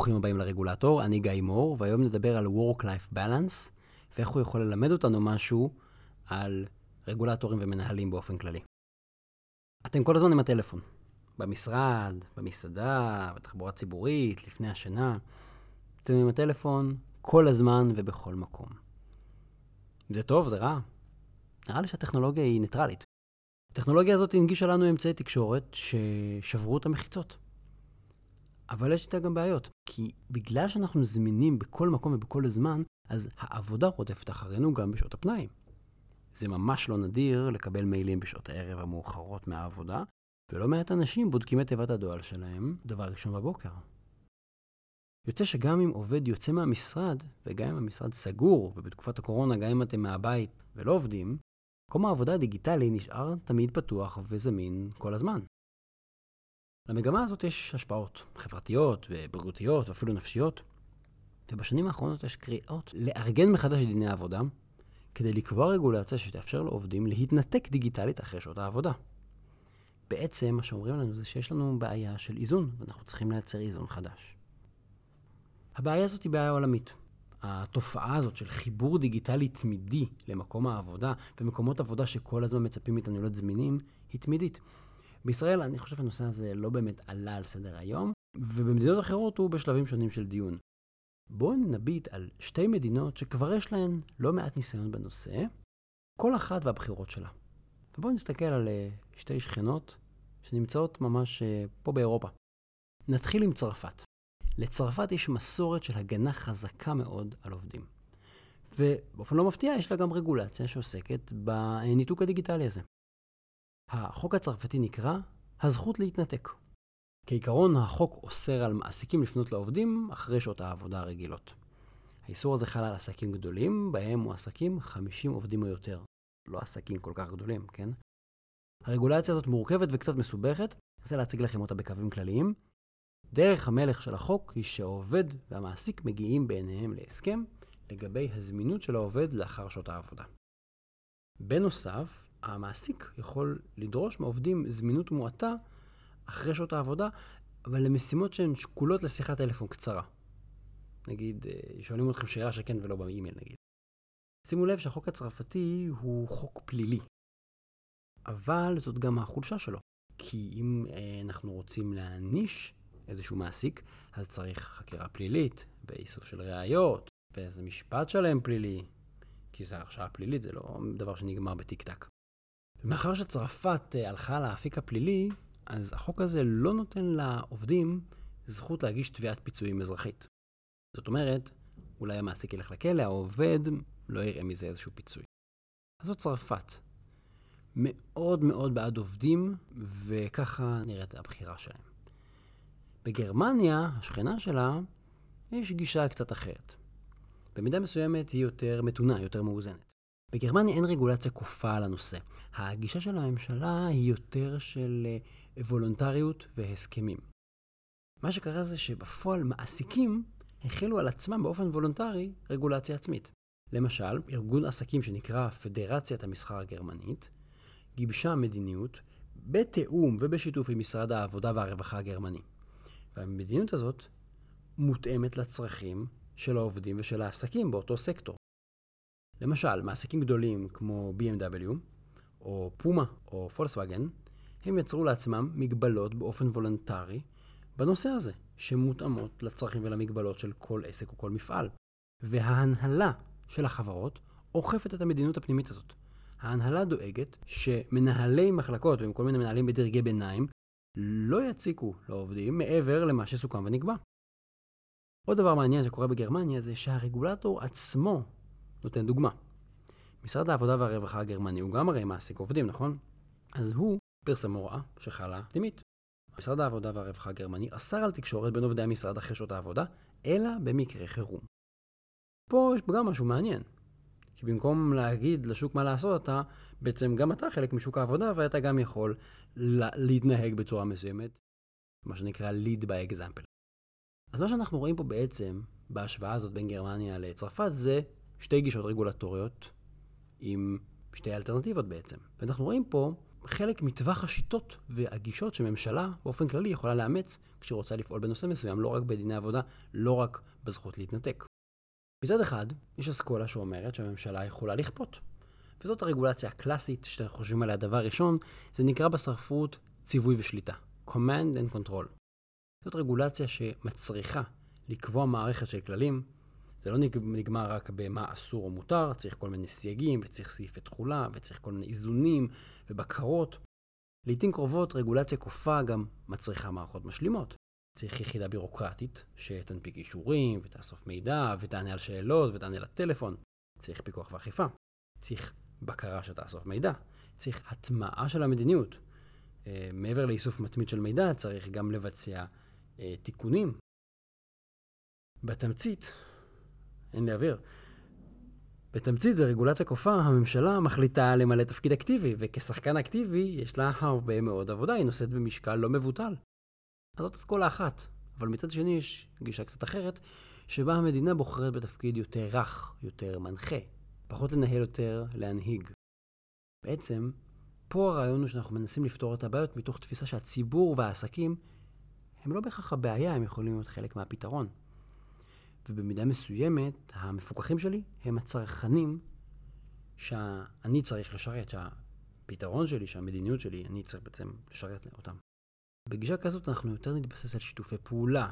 ברוכים הבאים לרגולטור, אני גיא מור, והיום נדבר על Work-Life Balance, ואיך הוא יכול ללמד אותנו משהו על רגולטורים ומנהלים באופן כללי. אתם כל הזמן עם הטלפון, במשרד, במסעדה, בתחבורה ציבורית, לפני השינה. אתם עם הטלפון כל הזמן ובכל מקום. זה טוב, זה רע? נראה לי שהטכנולוגיה היא ניטרלית. הטכנולוגיה הזאת הנגישה לנו אמצעי תקשורת ששברו את המחיצות. אבל יש איתה גם בעיות, כי בגלל שאנחנו זמינים בכל מקום ובכל זמן, אז העבודה רודפת אחרינו גם בשעות הפנאי. זה ממש לא נדיר לקבל מיילים בשעות הערב המאוחרות מהעבודה, ולא מעט אנשים בודקים את תיבת הדואל שלהם דבר ראשון בבוקר. יוצא שגם אם עובד יוצא מהמשרד, וגם אם המשרד סגור, ובתקופת הקורונה גם אם אתם מהבית ולא עובדים, מקום העבודה הדיגיטלי נשאר תמיד פתוח וזמין כל הזמן. למגמה הזאת יש השפעות חברתיות ובריאותיות ואפילו נפשיות, ובשנים האחרונות יש קריאות לארגן מחדש את דיני העבודה, כדי לקבוע רגולציה שתאפשר לעובדים להתנתק דיגיטלית אחרי שעות העבודה. בעצם מה שאומרים לנו זה שיש לנו בעיה של איזון, ואנחנו צריכים לייצר איזון חדש. הבעיה הזאת היא בעיה עולמית. התופעה הזאת של חיבור דיגיטלי תמידי למקום העבודה, ומקומות עבודה שכל הזמן מצפים מאיתנו להיות זמינים, היא תמידית. בישראל, אני חושב שהנושא הזה לא באמת עלה על סדר היום, ובמדינות אחרות הוא בשלבים שונים של דיון. בואו נביט על שתי מדינות שכבר יש להן לא מעט ניסיון בנושא, כל אחת והבחירות שלה. ובואו נסתכל על אה, שתי שכנות שנמצאות ממש אה, פה באירופה. נתחיל עם צרפת. לצרפת יש מסורת של הגנה חזקה מאוד על עובדים. ובאופן לא מפתיע, יש לה גם רגולציה שעוסקת בניתוק הדיגיטלי הזה. החוק הצרפתי נקרא הזכות להתנתק. כעיקרון, החוק אוסר על מעסיקים לפנות לעובדים אחרי שעות העבודה הרגילות. האיסור הזה חל על עסקים גדולים, בהם מועסקים 50 עובדים או יותר. לא עסקים כל כך גדולים, כן? הרגולציה הזאת מורכבת וקצת מסובכת, רוצה להציג לכם אותה בקווים כלליים. דרך המלך של החוק היא שהעובד והמעסיק מגיעים בעיניהם להסכם לגבי הזמינות של העובד לאחר שעות העבודה. בנוסף, המעסיק יכול לדרוש מעובדים זמינות מועטה אחרי שעות העבודה, אבל למשימות שהן שקולות לשיחת טלפון קצרה. נגיד, אה, שואלים אתכם שאלה שכן ולא באימייל נגיד. שימו לב שהחוק הצרפתי הוא חוק פלילי, אבל זאת גם החולשה שלו. כי אם אה, אנחנו רוצים להעניש איזשהו מעסיק, אז צריך חקירה פלילית, ואיסוף של ראיות, ואיזה משפט שלם פלילי, כי זו הרשעה פלילית, זה לא דבר שנגמר בטיק טק. ומאחר שצרפת אה, הלכה לאפיק הפלילי, אז החוק הזה לא נותן לעובדים זכות להגיש תביעת פיצויים אזרחית. זאת אומרת, אולי המעסיק ילך לכלא, העובד לא יראה מזה איזשהו פיצוי. אז זאת צרפת. מאוד מאוד בעד עובדים, וככה נראית הבחירה שלהם. בגרמניה, השכנה שלה, יש גישה קצת אחרת. במידה מסוימת היא יותר מתונה, יותר מאוזנת. בגרמניה אין רגולציה כופה על הנושא. הגישה של הממשלה היא יותר של אה, וולונטריות והסכמים. מה שקרה זה שבפועל מעסיקים החלו על עצמם באופן וולונטרי רגולציה עצמית. למשל, ארגון עסקים שנקרא פדרציית המסחר הגרמנית, גיבשה מדיניות בתיאום ובשיתוף עם משרד העבודה והרווחה הגרמני. והמדיניות הזאת מותאמת לצרכים של העובדים ושל העסקים באותו סקטור. למשל, מעסיקים גדולים כמו BMW, או פומה או פולקסווגן, הם יצרו לעצמם מגבלות באופן וולונטרי בנושא הזה, שמותאמות לצרכים ולמגבלות של כל עסק או כל מפעל. וההנהלה של החברות אוכפת את המדיניות הפנימית הזאת. ההנהלה דואגת שמנהלי מחלקות וכל מיני מנהלים בדרגי ביניים לא יציקו לעובדים מעבר למה שסוכם ונקבע. עוד דבר מעניין שקורה בגרמניה זה שהרגולטור עצמו נותן דוגמה. משרד העבודה והרווחה הגרמני הוא גם הרי מעסיק עובדים, נכון? אז הוא פרסם הוראה שחלה פנימית. משרד העבודה והרווחה הגרמני אסר על תקשורת בין עובדי המשרד אחרי שעות העבודה, אלא במקרה חירום. פה יש גם משהו מעניין. כי במקום להגיד לשוק מה לעשות, אתה בעצם גם אתה חלק משוק העבודה, ואתה גם יכול להתנהג בצורה מסוימת, מה שנקרא lead by example. אז מה שאנחנו רואים פה בעצם, בהשוואה הזאת בין גרמניה לצרפת, זה שתי גישות רגולטוריות עם שתי אלטרנטיבות בעצם. ואנחנו רואים פה חלק מטווח השיטות והגישות שממשלה באופן כללי יכולה לאמץ כשהיא רוצה לפעול בנושא מסוים, לא רק בדיני עבודה, לא רק בזכות להתנתק. מצד אחד, יש אסכולה שאומרת שהממשלה יכולה לכפות. וזאת הרגולציה הקלאסית שאתם חושבים עליה דבר ראשון, זה נקרא בספרות ציווי ושליטה. Command and Control. זאת רגולציה שמצריכה לקבוע מערכת של כללים. זה לא נגמר רק במה אסור או מותר, צריך כל מיני סייגים, וצריך סעיפי תכולה, וצריך כל מיני איזונים ובקרות. לעיתים קרובות רגולציה כופה גם מצריכה מערכות משלימות. צריך יחידה בירוקרטית שתנפיק אישורים, ותאסוף מידע, ותענה על שאלות, ותענה לטלפון. צריך פיקוח ואכיפה. צריך בקרה שתאסוף מידע. צריך הטמעה של המדיניות. אה, מעבר לאיסוף מתמיד של מידע, צריך גם לבצע תיקונים. בתמצית, אין לי אוויר, בתמצית ברגולציה כופה, הממשלה מחליטה למלא תפקיד אקטיבי, וכשחקן אקטיבי יש לה הרבה מאוד עבודה, היא נושאת במשקל לא מבוטל. אז זאת אסכולה אחת, אבל מצד שני יש גישה קצת אחרת, שבה המדינה בוחרת בתפקיד יותר רך, יותר מנחה, פחות לנהל יותר, להנהיג. בעצם, פה הרעיון הוא שאנחנו מנסים לפתור את הבעיות מתוך תפיסה שהציבור והעסקים הם לא בהכרח הבעיה, הם יכולים להיות חלק מהפתרון. ובמידה מסוימת, המפוקחים שלי הם הצרכנים שאני צריך לשרת, שהפתרון שלי, שהמדיניות שלי, אני צריך בעצם לשרת אותם. בגישה כזאת אנחנו יותר נתבסס על שיתופי פעולה,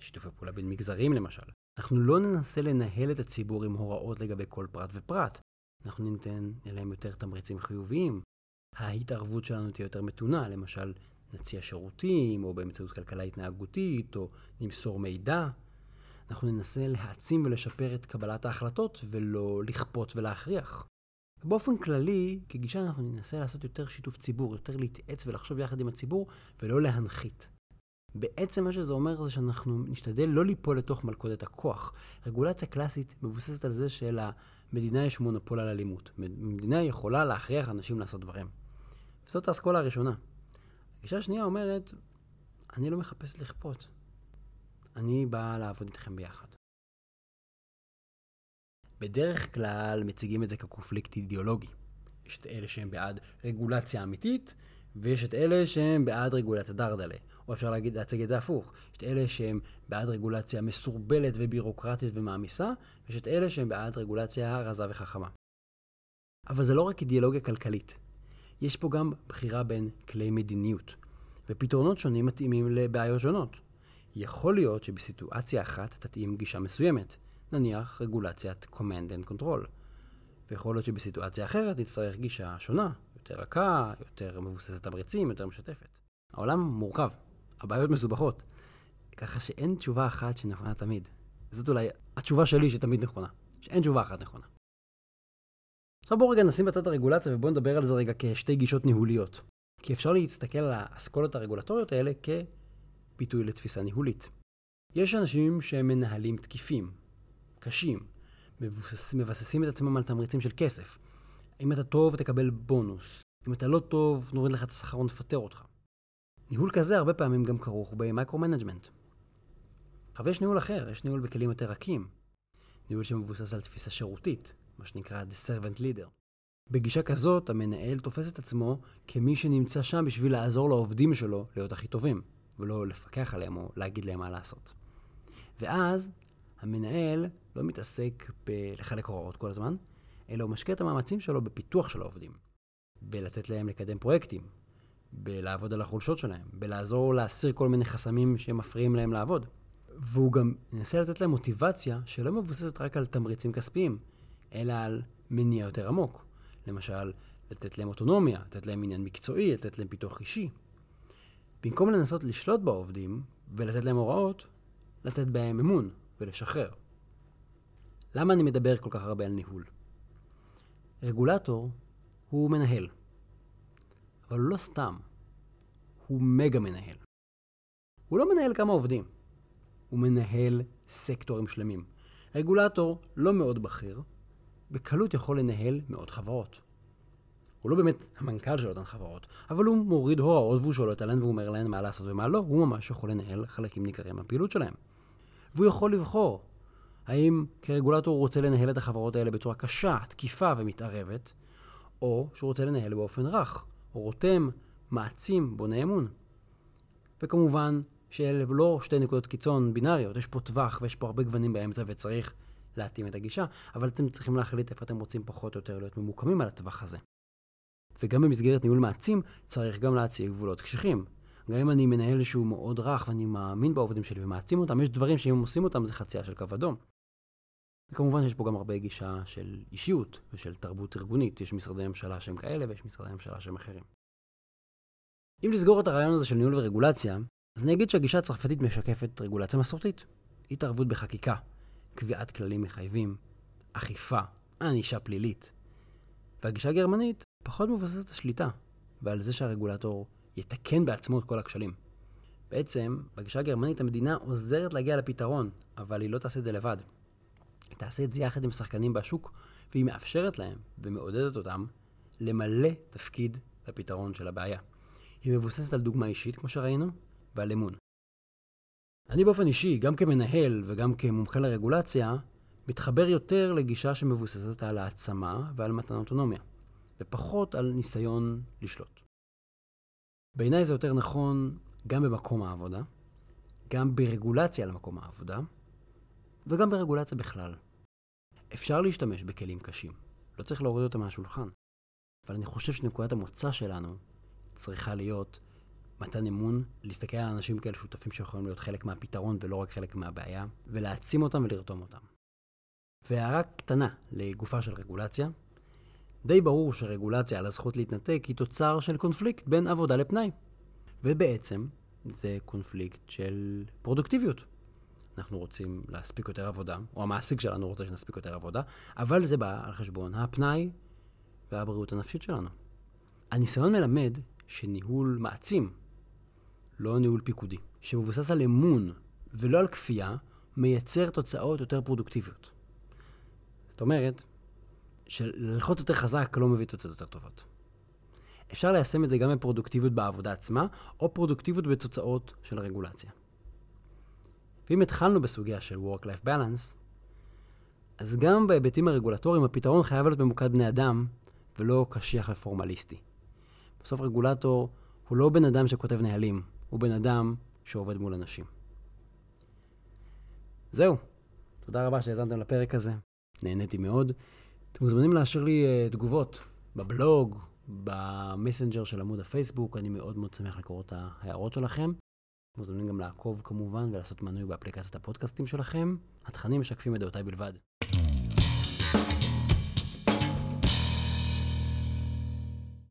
שיתופי פעולה בין מגזרים למשל. אנחנו לא ננסה לנהל את הציבור עם הוראות לגבי כל פרט ופרט. אנחנו ניתן להם יותר תמריצים חיוביים. ההתערבות שלנו תהיה יותר מתונה, למשל נציע שירותים, או באמצעות כלכלה התנהגותית, או נמסור מידע. אנחנו ננסה להעצים ולשפר את קבלת ההחלטות, ולא לכפות ולהכריח. באופן כללי, כגישה אנחנו ננסה לעשות יותר שיתוף ציבור, יותר להתייעץ ולחשוב יחד עם הציבור, ולא להנחית. בעצם מה שזה אומר זה שאנחנו נשתדל לא ליפול לתוך מלכודת הכוח. רגולציה קלאסית מבוססת על זה שלמדינה יש מונופול על אלימות. מדינה יכולה להכריח אנשים לעשות דברים. וזאת האסכולה הראשונה. הגישה השנייה אומרת, אני לא מחפש לכפות. אני בא לעבוד איתכם ביחד. בדרך כלל מציגים את זה כקונפליקט אידיאולוגי. יש את אלה שהם בעד רגולציה אמיתית, ויש את אלה שהם בעד רגולציה דרדלה. או אפשר להגיד, להציג את זה הפוך. יש את אלה שהם בעד רגולציה מסורבלת ובירוקרטית ומעמיסה, ויש את אלה שהם בעד רגולציה רזה וחכמה. אבל זה לא רק אידיאולוגיה כלכלית. יש פה גם בחירה בין כלי מדיניות, ופתרונות שונים מתאימים לבעיות שונות. יכול להיות שבסיטואציה אחת תתאים גישה מסוימת, נניח רגולציית Command and Control. ויכול להיות שבסיטואציה אחרת נצטרך גישה שונה, יותר רכה, יותר מבוססת תמריצים, יותר משתפת. העולם מורכב, הבעיות מסובכות, ככה שאין תשובה אחת שנכונה תמיד. זאת אולי התשובה שלי שתמיד נכונה, שאין תשובה אחת נכונה. עכשיו בואו רגע נשים בצד הרגולציה ובואו נדבר על זה רגע כשתי גישות ניהוליות. כי אפשר להסתכל על האסכולות הרגולטוריות האלה כביטוי לתפיסה ניהולית. יש אנשים שהם מנהלים תקיפים, קשים, מבוסס, מבססים את עצמם על תמריצים של כסף. אם אתה טוב, תקבל בונוס. אם אתה לא טוב, נוריד לך את השכר ונפטר אותך. ניהול כזה הרבה פעמים גם כרוך ב micro-management. אבל יש ניהול אחר, יש ניהול בכלים יותר רכים. ניהול שמבוסס על תפיסה שירותית, מה שנקרא The Servant Leader. בגישה כזאת, המנהל תופס את עצמו כמי שנמצא שם בשביל לעזור לעובדים שלו להיות הכי טובים, ולא לפקח עליהם או להגיד להם מה לעשות. ואז המנהל לא מתעסק בלחלק הוראות כל הזמן, אלא הוא משקיע את המאמצים שלו בפיתוח של העובדים. בלתת להם לקדם פרויקטים, בלעבוד על החולשות שלהם, בלעזור להסיר כל מיני חסמים שמפריעים להם לעבוד. והוא גם מנסה לתת להם מוטיבציה שלא מבוססת רק על תמריצים כספיים, אלא על מניע יותר עמוק. למשל, לתת להם אוטונומיה, לתת להם עניין מקצועי, לתת להם פיתוח אישי. במקום לנסות לשלוט בעובדים ולתת להם הוראות, לתת בהם אמון ולשחרר. למה אני מדבר כל כך הרבה על ניהול? רגולטור הוא מנהל, אבל הוא לא סתם, הוא מגה מנהל. הוא לא מנהל כמה עובדים, הוא מנהל סקטורים שלמים. רגולטור לא מאוד בכיר, בקלות יכול לנהל מאות חברות. הוא לא באמת המנכ"ל של אותן חברות, אבל הוא מוריד הוראות והוא שולט עליהן והוא אומר להן מה לעשות ומה לא, הוא ממש יכול לנהל חלקים ניכרים מהפעילות שלהם. והוא יכול לבחור האם כרגולטור הוא רוצה לנהל את החברות האלה בצורה קשה, תקיפה ומתערבת, או שהוא רוצה לנהל באופן רך. רותם, מעצים, בונה אמון. וכמובן שאלה לא שתי נקודות קיצון בינאריות, יש פה טווח ויש פה הרבה גוונים באמצע וצריך להתאים את הגישה, אבל אתם צריכים להחליט איפה אתם רוצים פחות או יותר להיות ממוקמים על הטווח הזה. וגם במסגרת ניהול מעצים צריך גם להציג גבולות קשיחים. גם אם אני מנהל שהוא מאוד רך ואני מאמין בעובדים שלי ומעצים אותם, יש דברים שאם עושים אותם זה חצייה של קו אדום. וכמובן שיש פה גם הרבה גישה של אישיות ושל תרבות ארגונית. יש משרדי ממשלה שהם כאלה ויש משרדי ממשלה שהם אחרים. אם לסגור את הרעיון הזה של ניהול ורגולציה, אז אני אגיד שהגישה הצרפתית משקפת רגולציה מסורתית. התערבות בחקיקה, קביעת כללים מחייבים, אכיפה, ענישה פלילית. והגישה הגרמנית פחות מבוססת על שליטה, ועל זה שהרגולטור יתקן בעצמו את כל הכשלים. בעצם, בגישה הגרמנית המדינה עוזרת להגיע לפתרון, אבל היא לא תעשה את זה לבד. היא תעשה את זה יחד עם שחקנים בשוק, והיא מאפשרת להם ומעודדת אותם למלא תפקיד בפתרון של הבעיה. היא מבוססת על דוגמה אישית, כמו שראינו, ועל אמון. אני באופן אישי, גם כמנהל וגם כמומחה לרגולציה, מתחבר יותר לגישה שמבוססת על העצמה ועל מתן אוטונומיה, ופחות על ניסיון לשלוט. בעיניי זה יותר נכון גם במקום העבודה, גם ברגולציה על מקום העבודה, וגם ברגולציה בכלל. אפשר להשתמש בכלים קשים, לא צריך להוריד אותם מהשולחן, אבל אני חושב שנקודת המוצא שלנו צריכה להיות מתן אמון, להסתכל על אנשים כאלה שותפים שיכולים להיות חלק מהפתרון ולא רק חלק מהבעיה, ולהעצים אותם ולרתום אותם. והערה קטנה לגופה של רגולציה, די ברור שרגולציה על הזכות להתנתק היא תוצר של קונפליקט בין עבודה לפנאי. ובעצם זה קונפליקט של פרודוקטיביות. אנחנו רוצים להספיק יותר עבודה, או המעסיק שלנו רוצה שנספיק יותר עבודה, אבל זה בא על חשבון הפנאי והבריאות הנפשית שלנו. הניסיון מלמד שניהול מעצים, לא ניהול פיקודי, שמבוסס על אמון ולא על כפייה, מייצר תוצאות יותר פרודוקטיביות. זאת אומרת, שללחוץ יותר חזק לא מביא תוצאות יותר טובות. אפשר ליישם את זה גם בפרודוקטיביות בעבודה עצמה, או פרודוקטיביות בתוצאות של הרגולציה. ואם התחלנו בסוגיה של Work-Life Balance, אז גם בהיבטים הרגולטוריים הפתרון חייב להיות ממוקד בני אדם, ולא קשיח ופורמליסטי. בסוף רגולטור הוא לא בן אדם שכותב נהלים, הוא בן אדם שעובד מול אנשים. זהו, תודה רבה שהאזנתם לפרק הזה, נהניתי מאוד. אתם מוזמנים להשאיר לי uh, תגובות בבלוג, במסנג'ר של עמוד הפייסבוק, אני מאוד מאוד שמח לקרוא את ההערות שלכם. מוזמנים גם לעקוב כמובן ולעשות מנוי באפליקציית הפודקאסטים שלכם. התכנים משקפים את דעותיי בלבד.